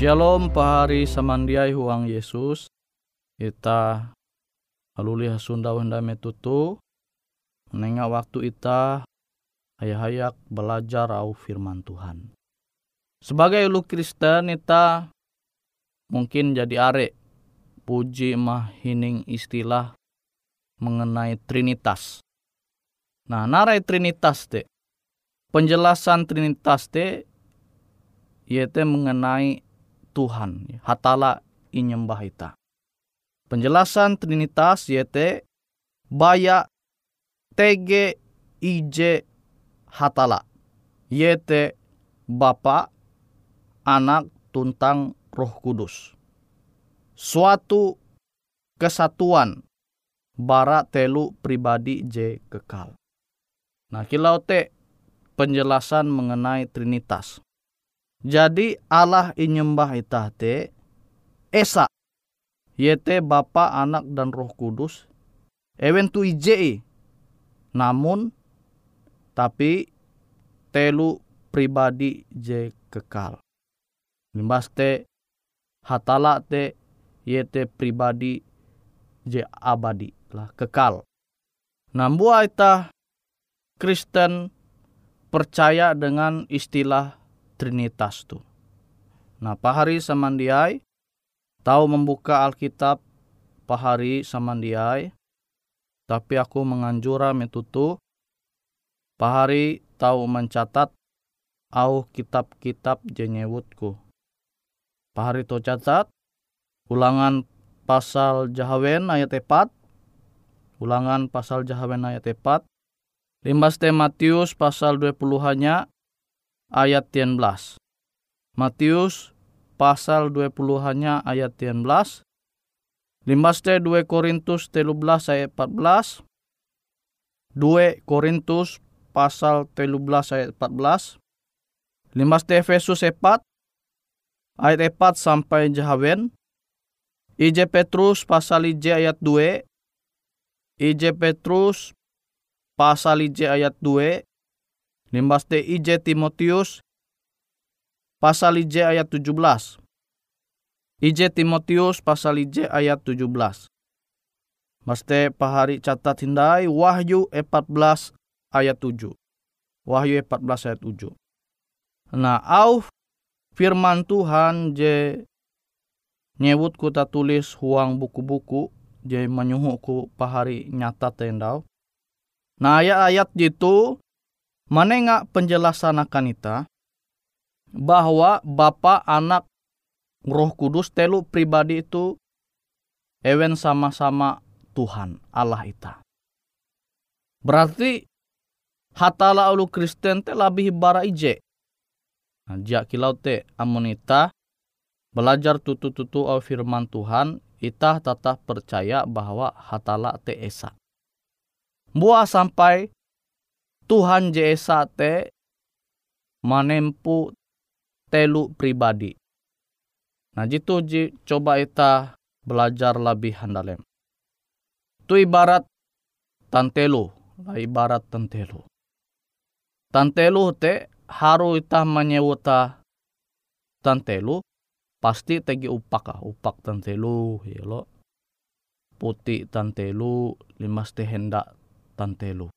Shalom pahari samandiai huang Yesus. Ita aluli hasunda wenda metutu. Menengah waktu ita hayak-hayak belajar au firman Tuhan. Sebagai ulu Kristen ita mungkin jadi are puji mah hining istilah mengenai Trinitas. Nah, narai Trinitas te. Penjelasan Trinitas te yaitu mengenai Tuhan, hatala inyembah ita. Penjelasan Trinitas yaitu baya TG IJ hatala. Yaitu Bapa, Anak, tuntang Roh Kudus. Suatu kesatuan bara telu pribadi J kekal. Nah, kilau te penjelasan mengenai Trinitas. Jadi Allah inyembah itah te Esa yete Bapa, Anak dan Roh Kudus ewen tu ije namun tapi telu pribadi je kekal. Limbas te hatala te yete pribadi je abadi lah kekal. Nambua ita Kristen percaya dengan istilah Trinitas tu. Nah, pahari samandiai tahu membuka Alkitab pahari samandiai tapi aku menganjura metutu pahari tahu mencatat au kitab-kitab jenyewutku. Pahari to catat ulangan pasal Jahawen ayat 4 ulangan pasal Jahawen ayat 4 Limbas Matius pasal 20 hanya ayat 13. Matius pasal 20 hanya ayat 13. Limaste 2 Korintus 13 ayat 14. 2 Korintus pasal 13 ayat 14. Limaste Efesus 4 ayat 4 sampai Jahawen. IJ Petrus pasal IJ ayat 2. IJ Petrus pasal IJ ayat 2 Limbas IJ Timotius pasal IJ ayat 17. IJ Timotius pasal IJ ayat 17. Maste pahari catat hindai Wahyu 14 ayat 7. Wahyu 14 ayat 7. Nah, au firman Tuhan je nyebut ku tulis huang buku-buku je menyuhu ku pahari nyata tendau. Nah ayat-ayat itu Manenga penjelasan akan ita bahwa Bapa, Anak, Roh Kudus telu pribadi itu ewen sama-sama Tuhan Allah ita. Berarti hatala ulu Kristen te lebih bara ije. Nah, jia kilau te amonita belajar tutu-tutu au firman Tuhan, ita tetap percaya bahwa hatala te esa. Buah sampai Tuhan Jesa te manempu telu pribadi. Nah jitu ji coba ita belajar lebih handalem. Tu ibarat tantelu, lah ibarat tantelu. Tantelu te haru ita menyewuta tantelu pasti tegi upak ah, upak tantelu ya lo. Putih tantelu limas te hendak tantelu.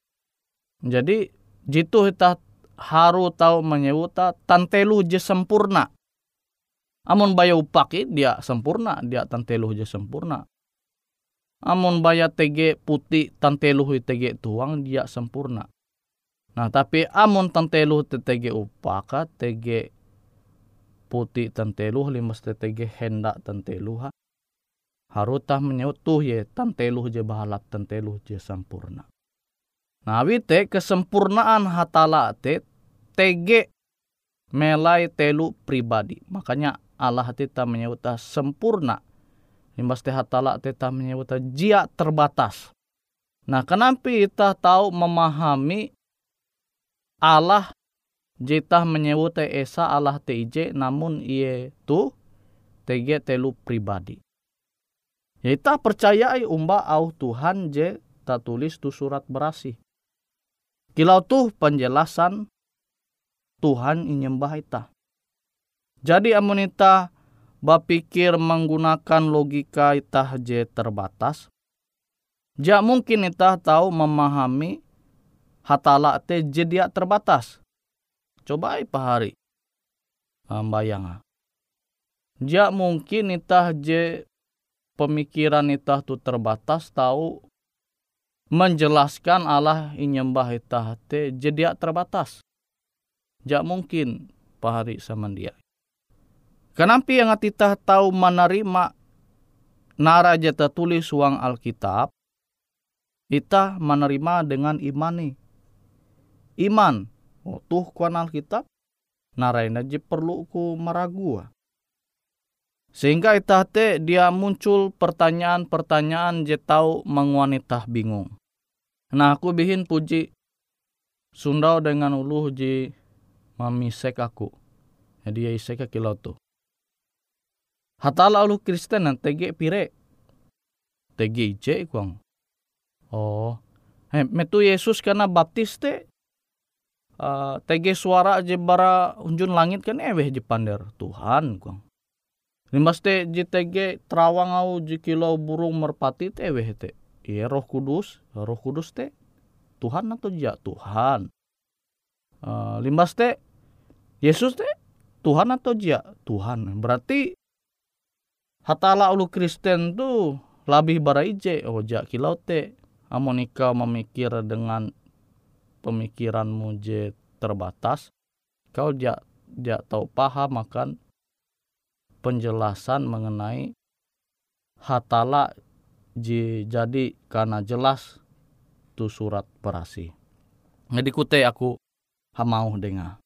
Jadi jitu kita haru tahu menyewuta tantelu je sempurna. Amun baya upaki dia sempurna, dia tantelu je sempurna. Amun baya tege putih tantelu tege tuang dia sempurna. Nah tapi amun tantelu tege upaka tege putih tantelu limas tege hendak tantelu ha. Harutah menyewut tuh ye tantelu je bahalap tantelu je sempurna. Nah, wite kesempurnaan hatala te tege melai telu pribadi. Makanya Allah tita menyebut sempurna. Limbas te hatala tita menyebut jia terbatas. Nah, kenapa kita tahu memahami Allah jita menyebut esa Allah TIJ namun iye tu tege telu pribadi. Kita percayai umba au Tuhan je tak tulis tu surat berasih. Kilau tuh penjelasan Tuhan inyembah ita. Jadi amunita bapikir menggunakan logika itah je terbatas. Ja mungkin itah tahu memahami hatala te je dia terbatas. Coba pahari. Bayang. Ja mungkin itah je pemikiran itah tu terbatas tahu menjelaskan Allah inyembah itah te je dia terbatas. Ja mungkin pahari sama dia. Kenapa yang kita tahu menerima nara aja tertulis uang Alkitab, kita menerima dengan iman nih. Iman, oh tuh kuan Alkitab, narain aja perlu ku meragu. Sehingga itah te dia muncul pertanyaan-pertanyaan je tahu bingung. Nah aku bihin puji Sundau dengan uluh ji mamisek aku. Jadi ya isek kilau tuh. Hatala ulu Kristen tege pire. Tege ije kuang. Oh. He, metu Yesus karena baptis te. Uh, tege suara je bara unjun langit kan eweh je pander Tuhan kuang. Limas te je tege terawang au je kilau burung merpati te eweh te. Iya roh kudus, roh kudus te. Tuhan atau ja Tuhan. Uh, limbas te Yesus te Tuhan atau ja Tuhan. Berarti hatala ulu Kristen tu lebih baraije oja kilau te amonika memikir dengan pemikiranmu je terbatas kau ja ja tahu paham akan penjelasan mengenai hatala jadi karena jelas tu surat perasi. Jadi kute aku hamau dengar.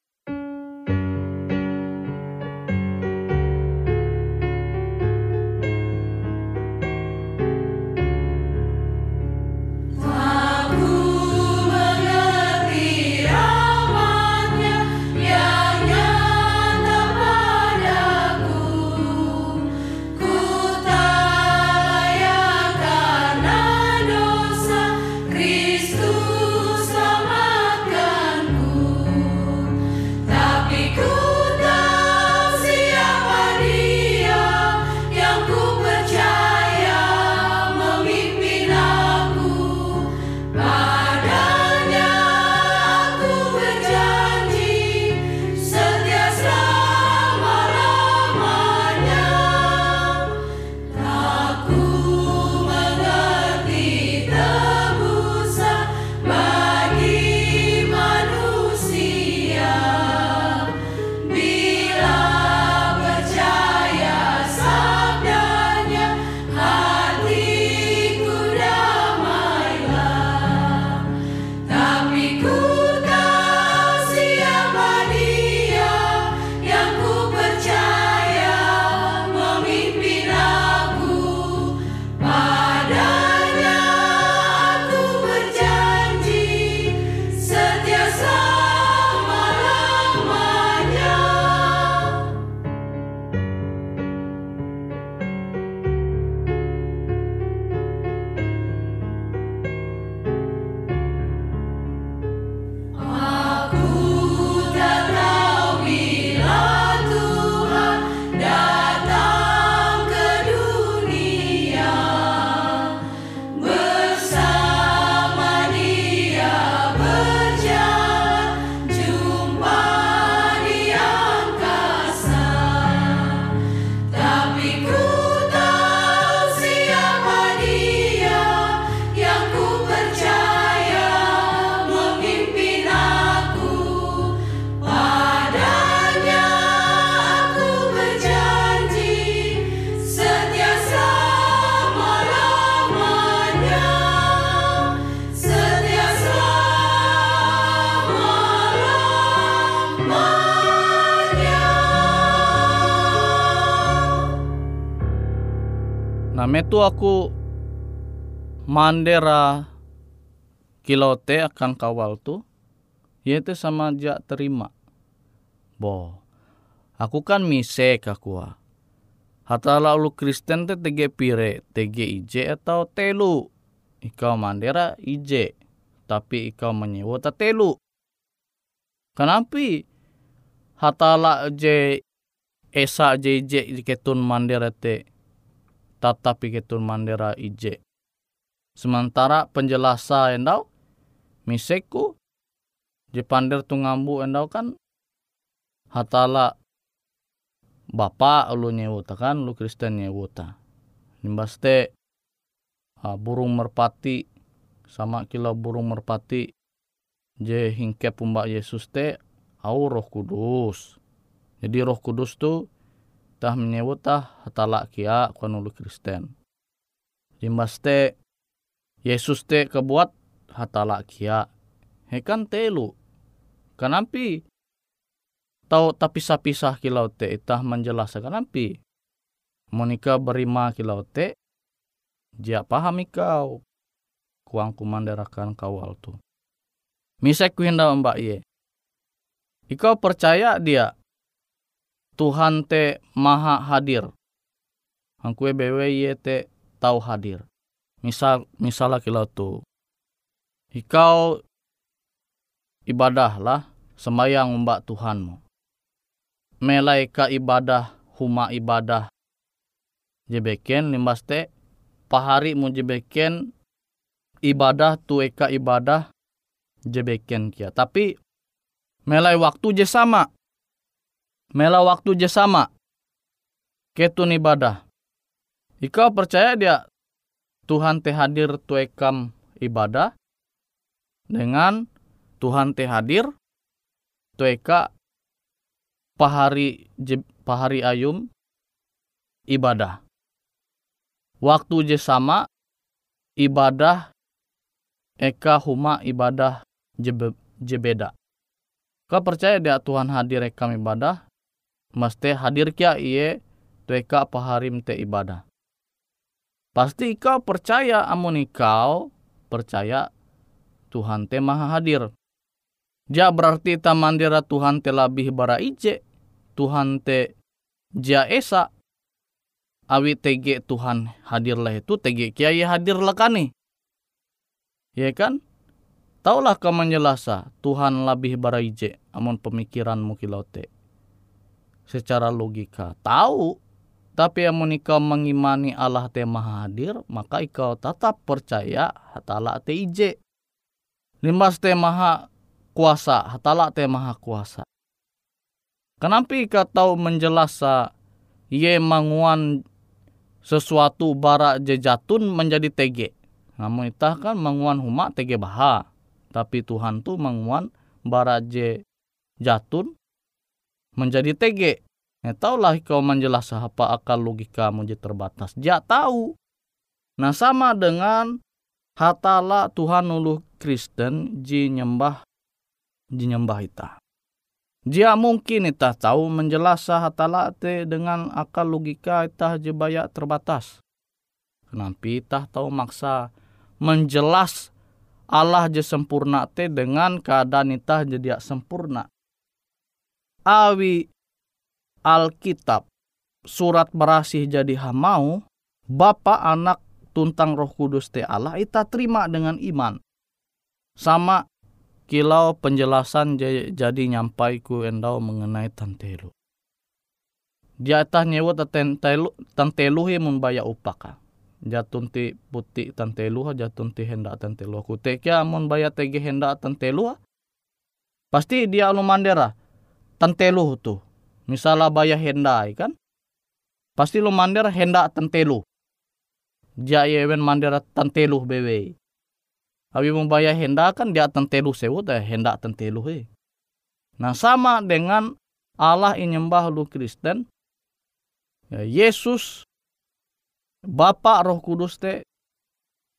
Metu aku mandera kilote akan kawal tu yaitu sama aja terima bo aku kan misek aku ah. Hata lalu Kristen te tege pire, tege ije atau telu. Ikau mandera ije, tapi ikau menyewa ta telu. Kenapa? Hatala je esa JJ di ketun mandera te tatapi ketun mandera ije. Sementara penjelasan endau miseku Jepander tu ngambu endau kan hatala bapa lu nyewuta kan lu Kristen nyewuta. Nimbaste uh, burung merpati sama kilo burung merpati je hingke pumba Yesus te au roh kudus. Jadi roh kudus tu tah menyebut tah hatala kia kuan ulu Kristen. Nimbaste Yesus te kebuat hatala kia. Hekan telu. Kenampi tau tapi pisah kilau te itah menjelaskan kenampi. Monika berima kilau te dia paham ikau kuang kumandarakan kawal tu. Misek kuhinda mbak ye. Ikau percaya dia Tuhan te maha hadir. Angkue bewe ye te tahu hadir. Misal misalnya kilau tu. Ikau ibadahlah semayang mbak Tuhanmu. Melaika ibadah huma ibadah jebeken limbaste pahari mu jebeken ibadah tueka ibadah jebeken kia. Tapi melai waktu je sama. Mela waktu je sama. Ketun ibadah. Ikau percaya dia Tuhan teh hadir tuekam ibadah dengan Tuhan teh hadir tueka pahari pahari ayum ibadah. Waktu je sama ibadah eka huma ibadah jebe, jebeda. Kau percaya dia Tuhan hadir eka ibadah, mesti hadir kia iye tueka paharim te ibadah. Pasti kau percaya amun kau percaya Tuhan te maha hadir. Ja berarti ta mandira Tuhan te labih bara ije. Tuhan te ja esa. Awi tege Tuhan hadir lah itu tege kiai hadir lah kani. Ya kan? Taulah kau menjelasa Tuhan lebih bara ije amun pemikiranmu kilote. Secara logika tahu tapi amun ikau mengimani Allah te maha hadir, maka ikau tetap percaya hatala te ije. Limbas te maha kuasa, hatala te maha kuasa. Kenapa ikau tahu menjelasa ye manguan sesuatu bara jejatun menjadi tege. Namun itah kan manguan huma tege baha. Tapi Tuhan tu manguan bara je jatun menjadi tege. Ya taulah kau menjelas apa akal logika menjadi terbatas. Dia tahu. Nah sama dengan hatala Tuhan ulu Kristen ji nyembah ji nyembah ita. Dia mungkin ita tahu menjelas hatala te dengan akal logika ita jebaya terbatas. Kenapa ita tahu maksa menjelas Allah je sempurna te dengan keadaan ita jadi sempurna. Awi Alkitab surat berasih jadi hamau Bapa anak tuntang roh kudus te Allah kita terima dengan iman. Sama kilau penjelasan jadi nyampai ku endau mengenai tantelu dia tah nyewa tantelu tantelu he mun baya upaka. Jatun ti putih tantelu jatun ti hendak tantelu ku tekia mun baya tege hendak tantelu pasti dia alu mandera tantelu tu Misalnya bayar hendai kan. Pasti lo mandir hendak tentelu. Jaya even mandir tentelu bewe. Abi membayar henda kan dia tentelu sewu dah hendak tentelu he. Nah sama dengan Allah nyembah lu Kristen. Ya, Yesus Bapak Roh Kudus te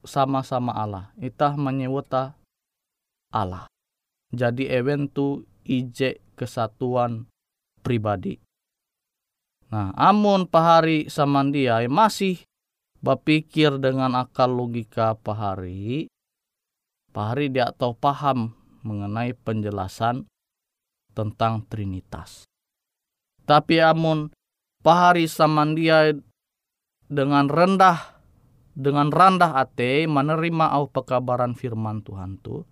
sama-sama Allah. Itah menyebut Allah. Jadi event tu ije kesatuan pribadi. Nah, amun pahari samandiai masih berpikir dengan akal logika pahari, pahari dia tahu paham mengenai penjelasan tentang Trinitas. Tapi amun pahari samandiai dengan rendah dengan rendah hati menerima au pekabaran firman Tuhan tu,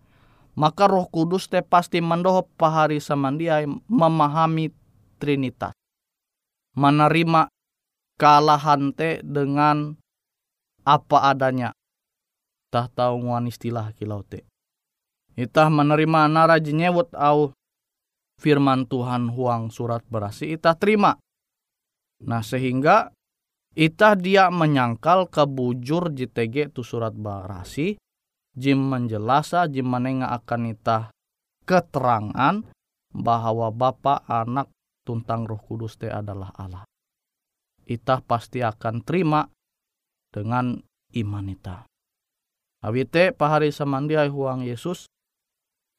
maka Roh Kudus te pasti mendoh pahari samandiai memahami Trinitas. menerima kalahan te dengan apa adanya. Tah tahu nguan istilah kilau te. Itah menerima nara jenyewut au firman Tuhan huang surat berasi itah terima. Nah sehingga itah dia menyangkal kebujur JTG tu surat berasi jim menjelasa jim menengah akan itah keterangan bahwa Bapa anak tuntang roh kudus te adalah Allah. Itah pasti akan terima dengan iman itah. Awite pahari samandiai huang Yesus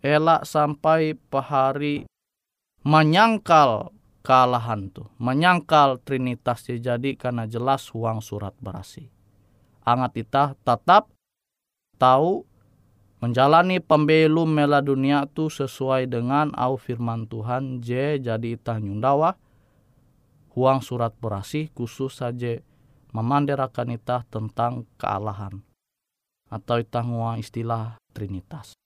elak sampai pahari menyangkal kalahan tu, menyangkal trinitas jadi karena jelas uang surat berasi. Angat kita tetap tahu menjalani pembelum mela dunia tu sesuai dengan au firman Tuhan J jadi itah nyundawa uang surat berasi khusus saja memanderakan itah tentang kealahan atau itah istilah trinitas.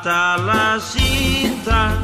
hasta la cinta.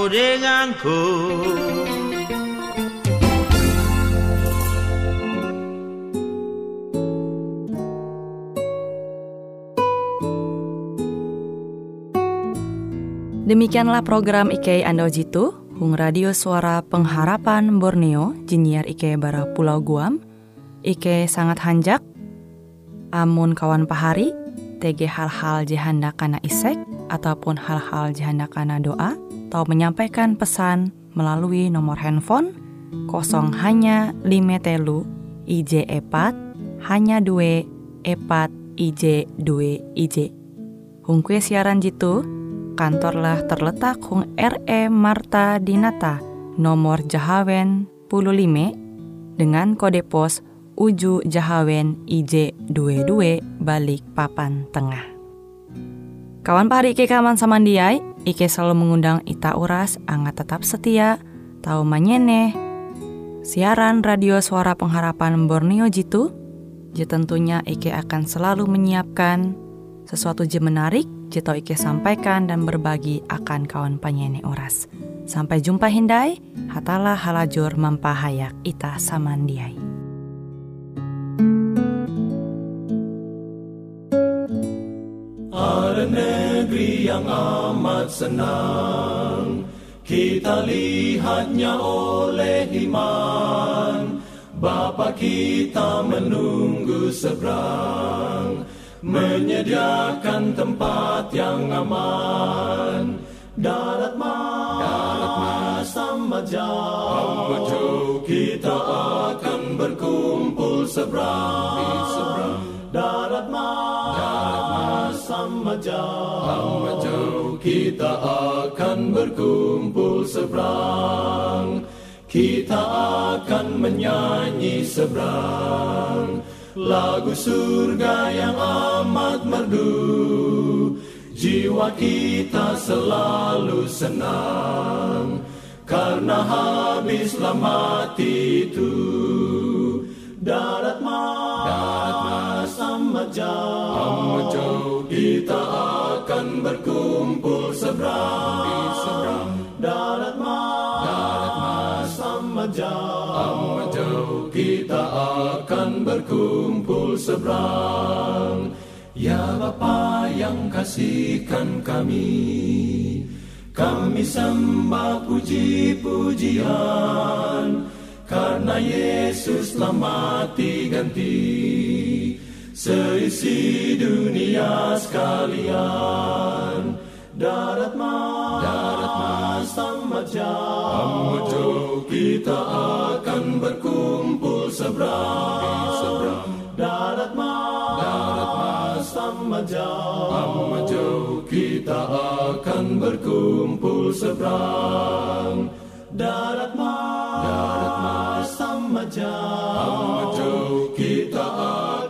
Kau denganku. Demikianlah program IK Ando Jitu, Hung Radio Suara Pengharapan Borneo, Jinier IK Bara Pulau Guam, IK sangat hanjak, amun kawan pahari, TG hal-hal jihanda kana isek, ataupun hal-hal jihanda kana doa, atau menyampaikan pesan melalui nomor handphone kosong hanya lima telu IJ epat hanya dua epat IJ dua IJ. Hung kue siaran jitu, kantorlah terletak Hung RE Marta Dinata, nomor Jahawen 15 dengan kode pos Uju Jahawen IJ 22 balik papan tengah. Kawan pahari Ike kaman samandiai, Ike selalu mengundang Ita Uras, angga tetap setia, tahu manyene, siaran radio suara pengharapan Borneo Jitu, je tentunya Ike akan selalu menyiapkan sesuatu je menarik, je tau Ike sampaikan dan berbagi akan kawan penyanyi Uras. Sampai jumpa Hindai, hatalah halajur mampahayak ita samandiai. Negeri yang amat senang. Kita lihatnya oleh iman. Bapa kita menunggu seberang. Menyediakan tempat yang aman. Darat mas, darat mas sama jauh Kita akan berkumpul seberang sama jauh jauh Kita akan berkumpul seberang. Kita akan menyanyi seberang. Lagu surga yang amat merdu. Jiwa kita selalu senang. Karena habislah mati itu. Darat mas, darat mas jauh Kita akan berkumpul seberang Darat mas, darat mas jauh. Kita akan berkumpul seberang Ya Bapa yang kasihkan kami Kami sembah puji-pujian. Karena Yesus telah mati ganti Seisi dunia sekalian. Darat mas, darat mas. jauh, Kita akan berkumpul seberang, seberang Darat mas, darat mas. jauh, Kita akan berkumpul seberang Darat mas, darat mas. jauh, Kita